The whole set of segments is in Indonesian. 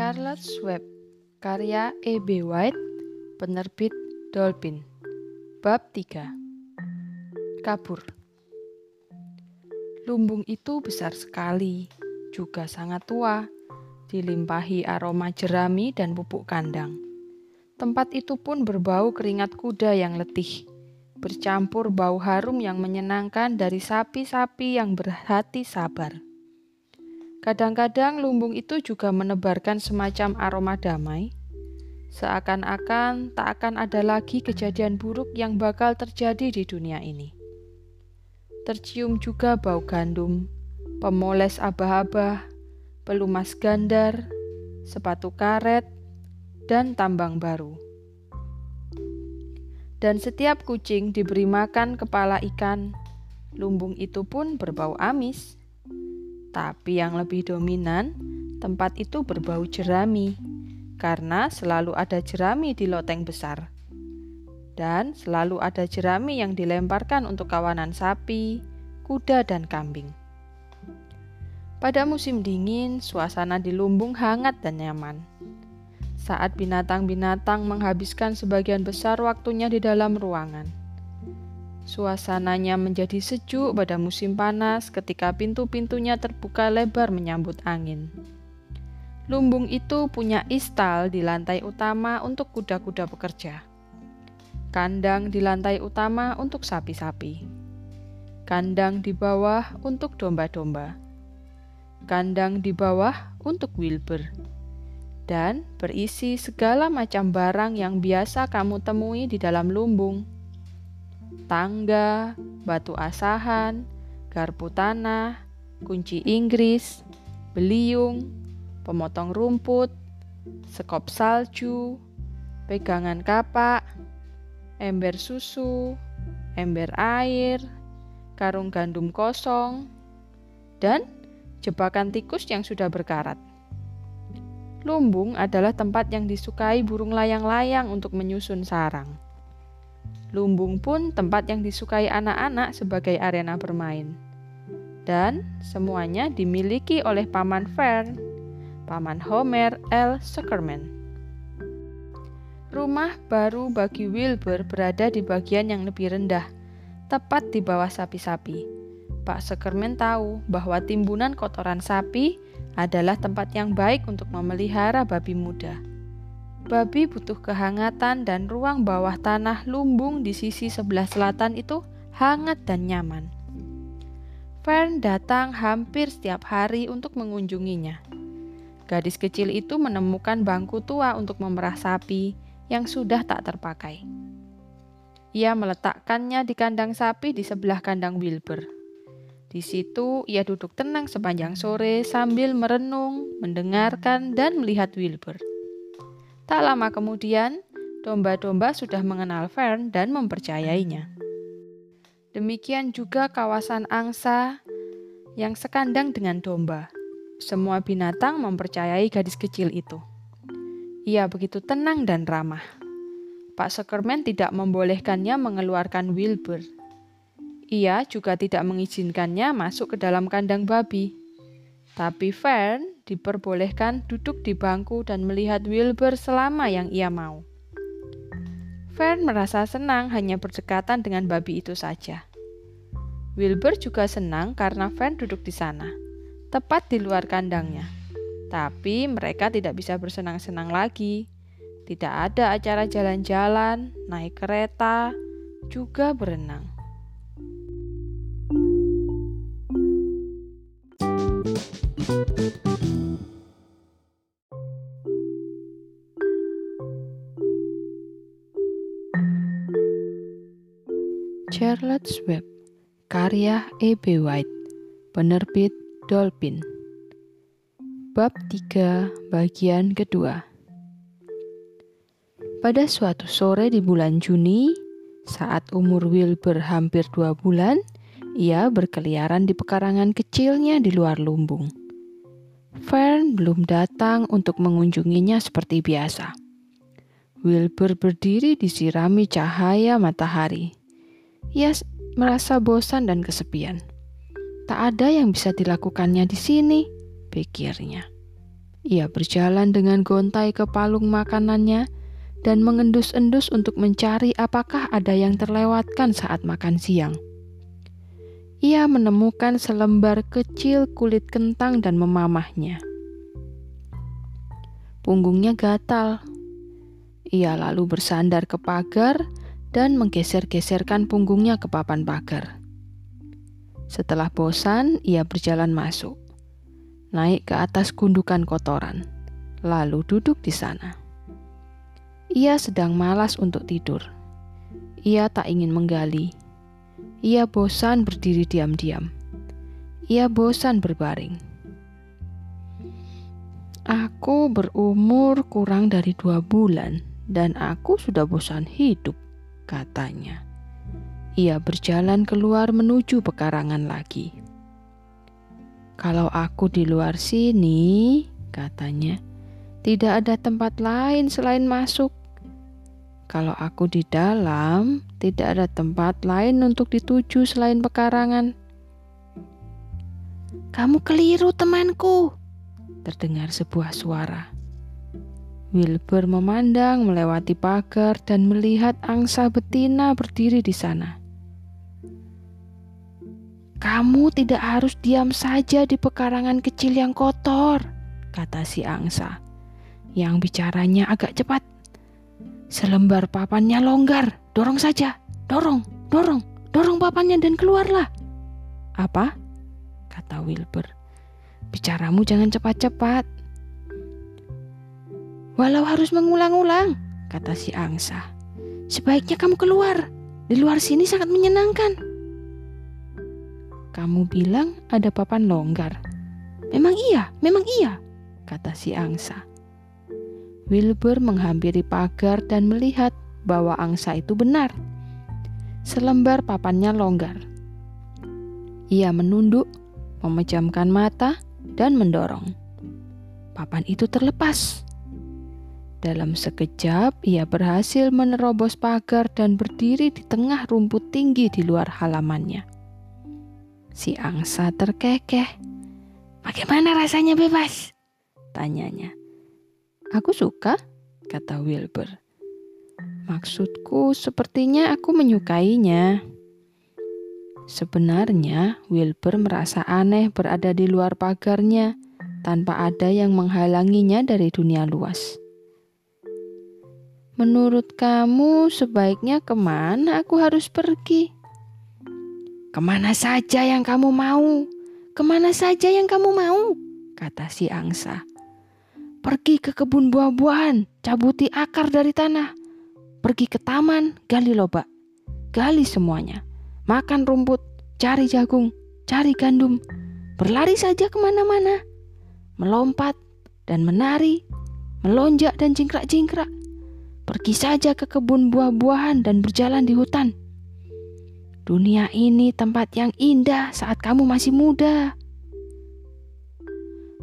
Charlotte's Web Karya E.B. White Penerbit Dolphin Bab 3 Kabur Lumbung itu besar sekali, juga sangat tua, dilimpahi aroma jerami dan pupuk kandang. Tempat itu pun berbau keringat kuda yang letih, bercampur bau harum yang menyenangkan dari sapi-sapi yang berhati sabar. Kadang-kadang lumbung itu juga menebarkan semacam aroma damai, seakan-akan tak akan ada lagi kejadian buruk yang bakal terjadi di dunia ini. Tercium juga bau gandum, pemoles abah-abah, pelumas gandar, sepatu karet, dan tambang baru. Dan setiap kucing diberi makan kepala ikan, lumbung itu pun berbau amis. Tapi yang lebih dominan, tempat itu berbau jerami, karena selalu ada jerami di loteng besar. Dan selalu ada jerami yang dilemparkan untuk kawanan sapi, kuda, dan kambing. Pada musim dingin, suasana di lumbung hangat dan nyaman. Saat binatang-binatang menghabiskan sebagian besar waktunya di dalam ruangan Suasananya menjadi sejuk pada musim panas ketika pintu-pintunya terbuka lebar menyambut angin. Lumbung itu punya istal di lantai utama untuk kuda-kuda pekerja. Kandang di lantai utama untuk sapi-sapi. Kandang di bawah untuk domba-domba. Kandang di bawah untuk wilbur. Dan berisi segala macam barang yang biasa kamu temui di dalam lumbung tangga, batu asahan, garpu tanah, kunci Inggris, beliung, pemotong rumput, sekop salju, pegangan kapak, ember susu, ember air, karung gandum kosong, dan jebakan tikus yang sudah berkarat. Lumbung adalah tempat yang disukai burung layang-layang untuk menyusun sarang. Lumbung pun tempat yang disukai anak-anak sebagai arena bermain. Dan semuanya dimiliki oleh Paman Fern, Paman Homer L. Zuckerman. Rumah baru bagi Wilbur berada di bagian yang lebih rendah, tepat di bawah sapi-sapi. Pak Zuckerman tahu bahwa timbunan kotoran sapi adalah tempat yang baik untuk memelihara babi muda. Babi butuh kehangatan dan ruang bawah tanah lumbung di sisi sebelah selatan itu hangat dan nyaman. Fern datang hampir setiap hari untuk mengunjunginya. Gadis kecil itu menemukan bangku tua untuk memerah sapi yang sudah tak terpakai. Ia meletakkannya di kandang sapi di sebelah kandang Wilbur. Di situ ia duduk tenang sepanjang sore sambil merenung, mendengarkan, dan melihat Wilbur. Tak lama kemudian, domba-domba sudah mengenal Fern dan mempercayainya. Demikian juga kawasan angsa yang sekandang dengan domba. Semua binatang mempercayai gadis kecil itu. Ia begitu tenang dan ramah. Pak Zuckerman tidak membolehkannya mengeluarkan Wilbur. Ia juga tidak mengizinkannya masuk ke dalam kandang babi. Tapi Fern diperbolehkan duduk di bangku dan melihat Wilbur selama yang ia mau. Fern merasa senang hanya berdekatan dengan babi itu saja. Wilbur juga senang karena Fern duduk di sana, tepat di luar kandangnya. Tapi mereka tidak bisa bersenang-senang lagi. Tidak ada acara jalan-jalan, naik kereta, juga berenang. Charlotte's Web Karya E.B. White Penerbit Dolphin Bab 3 Bagian kedua Pada suatu sore di bulan Juni, saat umur Wilbur hampir dua bulan, ia berkeliaran di pekarangan kecilnya di luar lumbung. Fern belum datang untuk mengunjunginya seperti biasa. Wilbur berdiri disirami cahaya matahari ia merasa bosan dan kesepian. Tak ada yang bisa dilakukannya di sini, pikirnya. Ia berjalan dengan gontai ke palung makanannya dan mengendus-endus untuk mencari apakah ada yang terlewatkan saat makan siang. Ia menemukan selembar kecil kulit kentang dan memamahnya. Punggungnya gatal. Ia lalu bersandar ke pagar dan menggeser-geserkan punggungnya ke papan pagar. Setelah bosan, ia berjalan masuk, naik ke atas gundukan kotoran, lalu duduk di sana. Ia sedang malas untuk tidur. Ia tak ingin menggali. Ia bosan berdiri diam-diam. Ia bosan berbaring. Aku berumur kurang dari dua bulan dan aku sudah bosan hidup, katanya. Ia berjalan keluar menuju pekarangan lagi. Kalau aku di luar sini, katanya, tidak ada tempat lain selain masuk. Kalau aku di dalam, tidak ada tempat lain untuk dituju selain pekarangan. Kamu keliru, temanku. Terdengar sebuah suara. Wilbur memandang melewati pagar dan melihat angsa betina berdiri di sana. Kamu tidak harus diam saja di pekarangan kecil yang kotor, kata si angsa, yang bicaranya agak cepat. Selembar papannya longgar. Dorong saja. Dorong, dorong, dorong papannya dan keluarlah. Apa? Kata Wilbur. Bicaramu jangan cepat-cepat. Walau harus mengulang-ulang, kata si angsa. Sebaiknya kamu keluar. Di luar sini sangat menyenangkan. Kamu bilang ada papan longgar. Memang iya, memang iya, kata si angsa. Wilbur menghampiri pagar dan melihat bahwa angsa itu benar. Selembar papannya longgar. Ia menunduk, memejamkan mata, dan mendorong. Papan itu terlepas. Dalam sekejap, ia berhasil menerobos pagar dan berdiri di tengah rumput tinggi di luar halamannya. Si angsa terkekeh. "Bagaimana rasanya bebas?" tanyanya. Aku suka, kata Wilbur. Maksudku, sepertinya aku menyukainya. Sebenarnya, Wilbur merasa aneh berada di luar pagarnya tanpa ada yang menghalanginya dari dunia luas. Menurut kamu, sebaiknya ke mana aku harus pergi? Ke mana saja yang kamu mau, ke mana saja yang kamu mau, kata si angsa. Pergi ke kebun buah-buahan, cabuti akar dari tanah. Pergi ke taman, gali lobak. Gali semuanya. Makan rumput, cari jagung, cari gandum. Berlari saja ke mana-mana. Melompat dan menari, melonjak dan jingkrak-jingkrak. Pergi saja ke kebun buah-buahan dan berjalan di hutan. Dunia ini tempat yang indah saat kamu masih muda.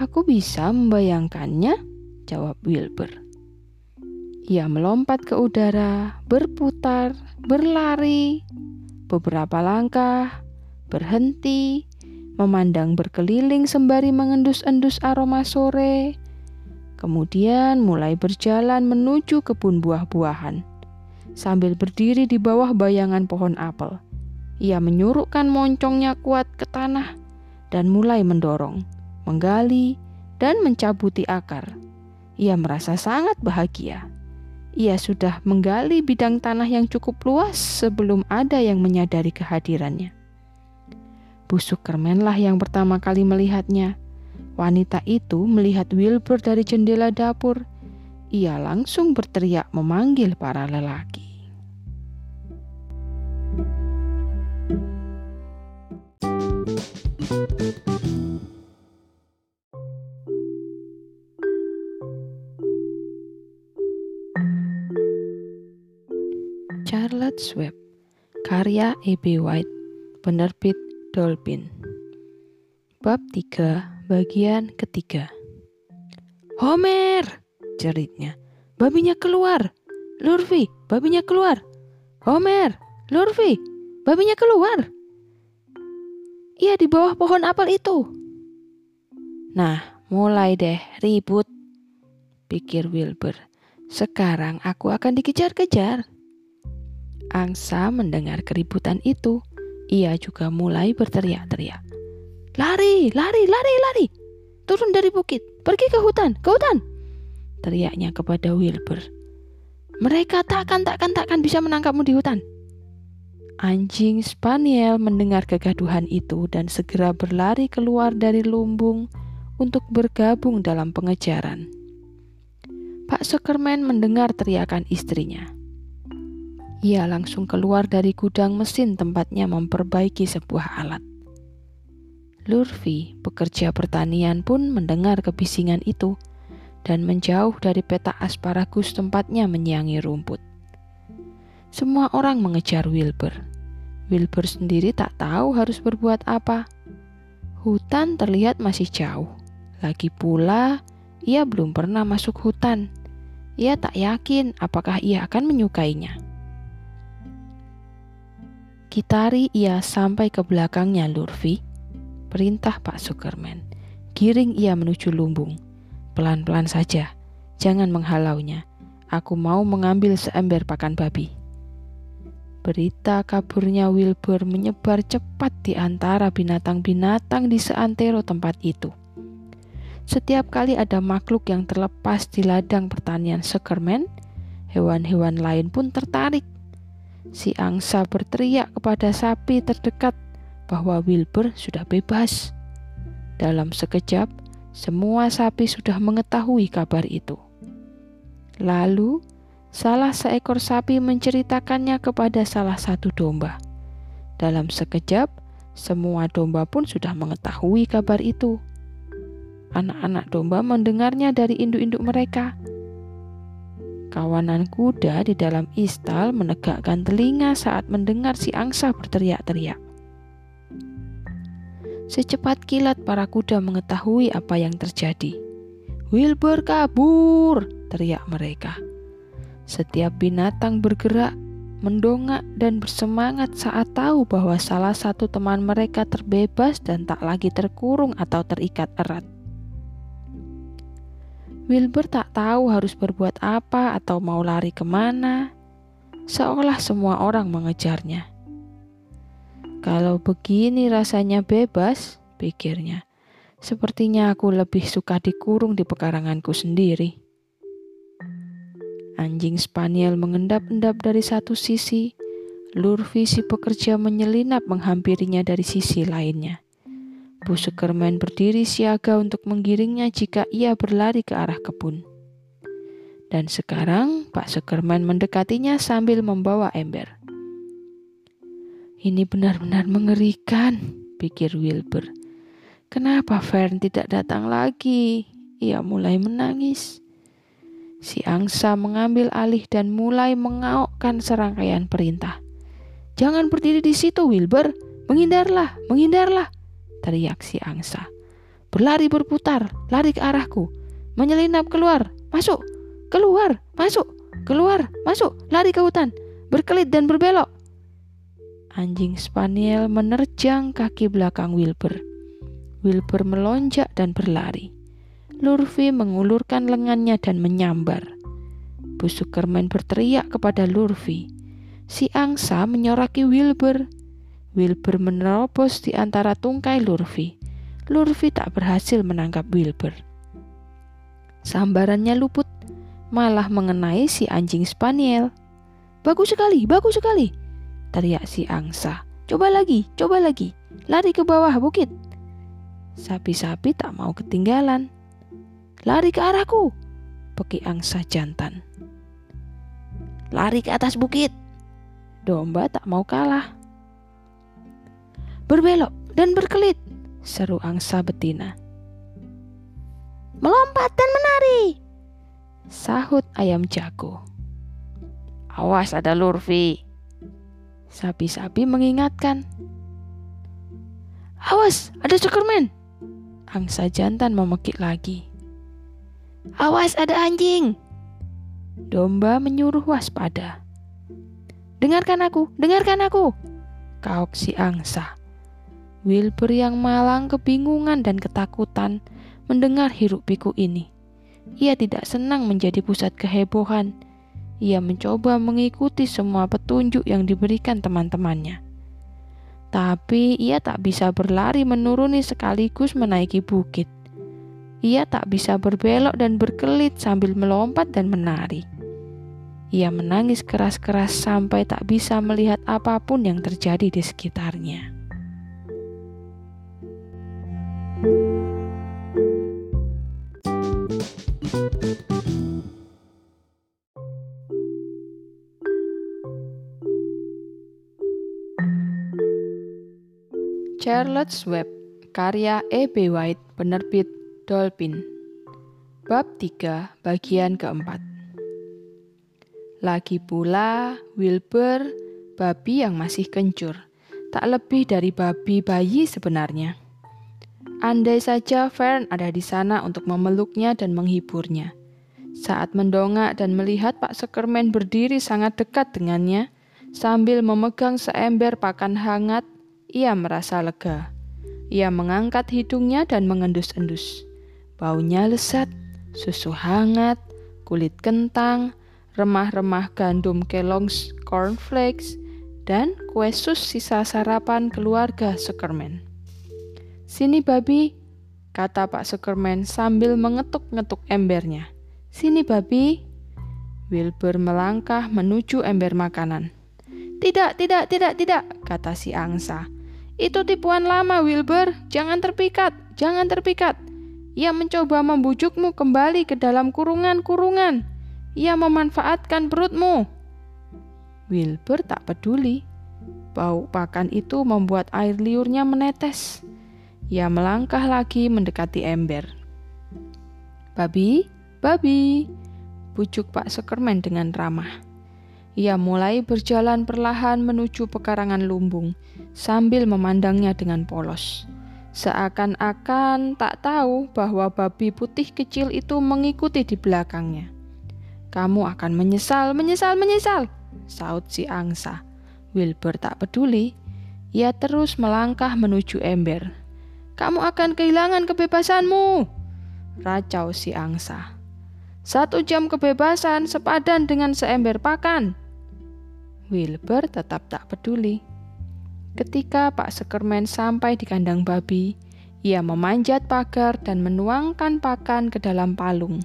Aku bisa membayangkannya, jawab Wilbur. Ia melompat ke udara, berputar, berlari, beberapa langkah, berhenti, memandang berkeliling sembari mengendus-endus aroma sore, kemudian mulai berjalan menuju kebun buah-buahan. Sambil berdiri di bawah bayangan pohon apel, ia menyurukkan moncongnya kuat ke tanah dan mulai mendorong menggali, dan mencabuti akar. Ia merasa sangat bahagia. Ia sudah menggali bidang tanah yang cukup luas sebelum ada yang menyadari kehadirannya. Busuk kermenlah yang pertama kali melihatnya. Wanita itu melihat Wilbur dari jendela dapur. Ia langsung berteriak memanggil para lelaki. Charlotte Swab Karya E.B. White Penerbit Dolphin Bab 3 Bagian ketiga Homer! Jeritnya Babinya keluar! Lurvi, babinya keluar! Homer! Lurvi, babinya keluar! Ia di bawah pohon apel itu. Nah, Mulai deh ribut, pikir Wilbur. Sekarang aku akan dikejar-kejar. Angsa mendengar keributan itu. Ia juga mulai berteriak-teriak. Lari, lari, lari, lari. Turun dari bukit, pergi ke hutan, ke hutan. Teriaknya kepada Wilbur. Mereka takkan, takkan, takkan bisa menangkapmu di hutan. Anjing Spaniel mendengar kegaduhan itu dan segera berlari keluar dari lumbung untuk bergabung dalam pengejaran. Pak Sukerman mendengar teriakan istrinya. Ia langsung keluar dari gudang mesin tempatnya memperbaiki sebuah alat. Lurvi, pekerja pertanian pun mendengar kebisingan itu dan menjauh dari peta asparagus tempatnya menyiangi rumput. Semua orang mengejar Wilbur. Wilbur sendiri tak tahu harus berbuat apa. Hutan terlihat masih jauh. Lagi pula, ia belum pernah masuk hutan. Ia tak yakin apakah ia akan menyukainya. Kitari ia sampai ke belakangnya Lurvi. Perintah Pak Sukerman. Giring ia menuju lumbung. Pelan-pelan saja, jangan menghalaunya. Aku mau mengambil seember pakan babi. Berita kaburnya Wilbur menyebar cepat di antara binatang-binatang di seantero tempat itu. Setiap kali ada makhluk yang terlepas di ladang pertanian Sekerman, hewan-hewan lain pun tertarik. Si angsa berteriak kepada sapi terdekat bahwa Wilbur sudah bebas. Dalam sekejap, semua sapi sudah mengetahui kabar itu. Lalu, Salah seekor sapi menceritakannya kepada salah satu domba. Dalam sekejap, semua domba pun sudah mengetahui kabar itu. Anak-anak domba mendengarnya dari induk-induk mereka. Kawanan kuda di dalam istal menegakkan telinga saat mendengar si angsa berteriak-teriak. Secepat kilat para kuda mengetahui apa yang terjadi. Wilbur kabur, teriak mereka. Setiap binatang bergerak, mendongak, dan bersemangat saat tahu bahwa salah satu teman mereka terbebas dan tak lagi terkurung atau terikat erat. Wilbur tak tahu harus berbuat apa atau mau lari ke mana, seolah semua orang mengejarnya. Kalau begini rasanya bebas, pikirnya. Sepertinya aku lebih suka dikurung di pekaranganku sendiri. Anjing Spaniel mengendap-endap dari satu sisi, Lurvi si pekerja menyelinap menghampirinya dari sisi lainnya. Bu Sukerman berdiri siaga untuk menggiringnya jika ia berlari ke arah kebun. Dan sekarang Pak Sukerman mendekatinya sambil membawa ember. Ini benar-benar mengerikan, pikir Wilbur. Kenapa Fern tidak datang lagi? Ia mulai menangis. Si angsa mengambil alih dan mulai mengaokkan serangkaian perintah. Jangan berdiri di situ, Wilbur. Menghindarlah, menghindarlah, teriak si angsa. Berlari berputar, lari ke arahku. Menyelinap keluar, masuk, keluar, masuk, keluar, masuk, lari ke hutan, berkelit dan berbelok. Anjing Spaniel menerjang kaki belakang Wilbur. Wilbur melonjak dan berlari. Lurvi mengulurkan lengannya dan menyambar. Busuk kermen berteriak kepada Lurvi. Si angsa menyoraki Wilbur. Wilbur menerobos di antara tungkai Lurvi. Lurvi tak berhasil menangkap Wilbur. Sambarannya luput, malah mengenai si anjing Spaniel. Bagus sekali, bagus sekali, teriak si angsa. Coba lagi, coba lagi, lari ke bawah bukit. Sapi-sapi tak mau ketinggalan. Lari ke arahku, peki angsa jantan. Lari ke atas bukit. Domba tak mau kalah. Berbelok dan berkelit, seru angsa betina. Melompat dan menari, sahut ayam jago. Awas ada lurvi. Sapi-sapi mengingatkan. Awas, ada cekermen. Angsa jantan memekik lagi. Awas ada anjing. Domba menyuruh waspada. Dengarkan aku, dengarkan aku. Kauk si angsa. Wilbur yang malang kebingungan dan ketakutan mendengar hiruk-pikuk ini. Ia tidak senang menjadi pusat kehebohan. Ia mencoba mengikuti semua petunjuk yang diberikan teman-temannya. Tapi ia tak bisa berlari menuruni sekaligus menaiki bukit. Ia tak bisa berbelok dan berkelit sambil melompat dan menari. Ia menangis keras-keras sampai tak bisa melihat apa pun yang terjadi di sekitarnya. Charlotte's Web, karya E.B. White, penerbit Dolphin. Bab 3, bagian keempat. Lagi pula, Wilbur, babi yang masih kencur, tak lebih dari babi bayi sebenarnya. Andai saja Fern ada di sana untuk memeluknya dan menghiburnya. Saat mendongak dan melihat Pak Sekermen berdiri sangat dekat dengannya, sambil memegang seember pakan hangat ia merasa lega. Ia mengangkat hidungnya dan mengendus-endus. Baunya lezat, susu hangat, kulit kentang, remah-remah gandum Kellogg's cornflakes, dan kue sus sisa sarapan keluarga Sukerman. Sini babi, kata Pak Sukerman sambil mengetuk-ngetuk embernya. Sini babi. Wilbur melangkah menuju ember makanan. Tidak, tidak, tidak, tidak, kata si angsa. Itu tipuan lama, Wilbur. Jangan terpikat, jangan terpikat. Ia mencoba membujukmu kembali ke dalam kurungan-kurungan. Ia memanfaatkan perutmu. Wilbur tak peduli. Bau pakan itu membuat air liurnya menetes. Ia melangkah lagi mendekati ember. Babi, babi, bujuk Pak Sekermen dengan ramah. Ia mulai berjalan perlahan menuju pekarangan lumbung, sambil memandangnya dengan polos. Seakan-akan tak tahu bahwa babi putih kecil itu mengikuti di belakangnya. Kamu akan menyesal, menyesal, menyesal, saut si angsa. Wilbur tak peduli. Ia terus melangkah menuju ember. Kamu akan kehilangan kebebasanmu, racau si angsa. Satu jam kebebasan sepadan dengan seember pakan. Wilbur tetap tak peduli. Ketika Pak Sekermen sampai di kandang babi, ia memanjat pagar dan menuangkan pakan ke dalam palung.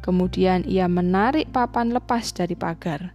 Kemudian ia menarik papan lepas dari pagar,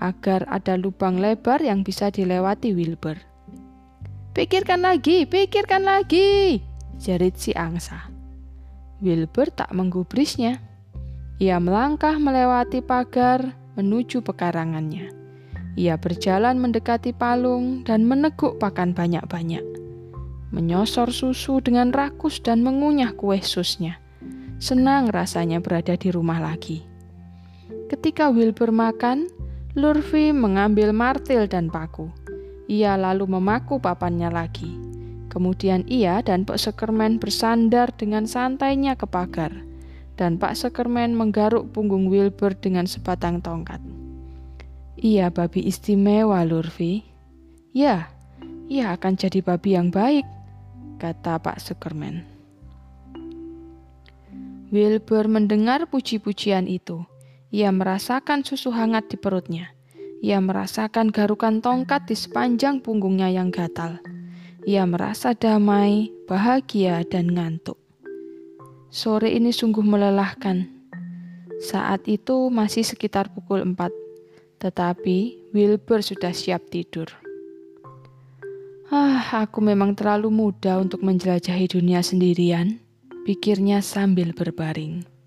agar ada lubang lebar yang bisa dilewati Wilbur. Pikirkan lagi, pikirkan lagi, jerit si angsa. Wilbur tak menggubrisnya. Ia melangkah melewati pagar menuju pekarangannya. Ia berjalan mendekati palung dan meneguk pakan banyak-banyak. Menyosor susu dengan rakus dan mengunyah kue susnya. Senang rasanya berada di rumah lagi. Ketika Wilbur makan, Lurvi mengambil martil dan paku. Ia lalu memaku papannya lagi. Kemudian ia dan Pak Sekermen bersandar dengan santainya ke pagar dan Pak Sekermen menggaruk punggung Wilbur dengan sebatang tongkat. Ia babi istimewa, Lurvi. Ya, ia akan jadi babi yang baik, kata Pak Sukerman. Wilbur mendengar puji-pujian itu. Ia merasakan susu hangat di perutnya. Ia merasakan garukan tongkat di sepanjang punggungnya yang gatal. Ia merasa damai, bahagia, dan ngantuk. Sore ini sungguh melelahkan. Saat itu masih sekitar pukul 4. Tetapi Wilbur sudah siap tidur. Ah, aku memang terlalu muda untuk menjelajahi dunia sendirian, pikirnya sambil berbaring.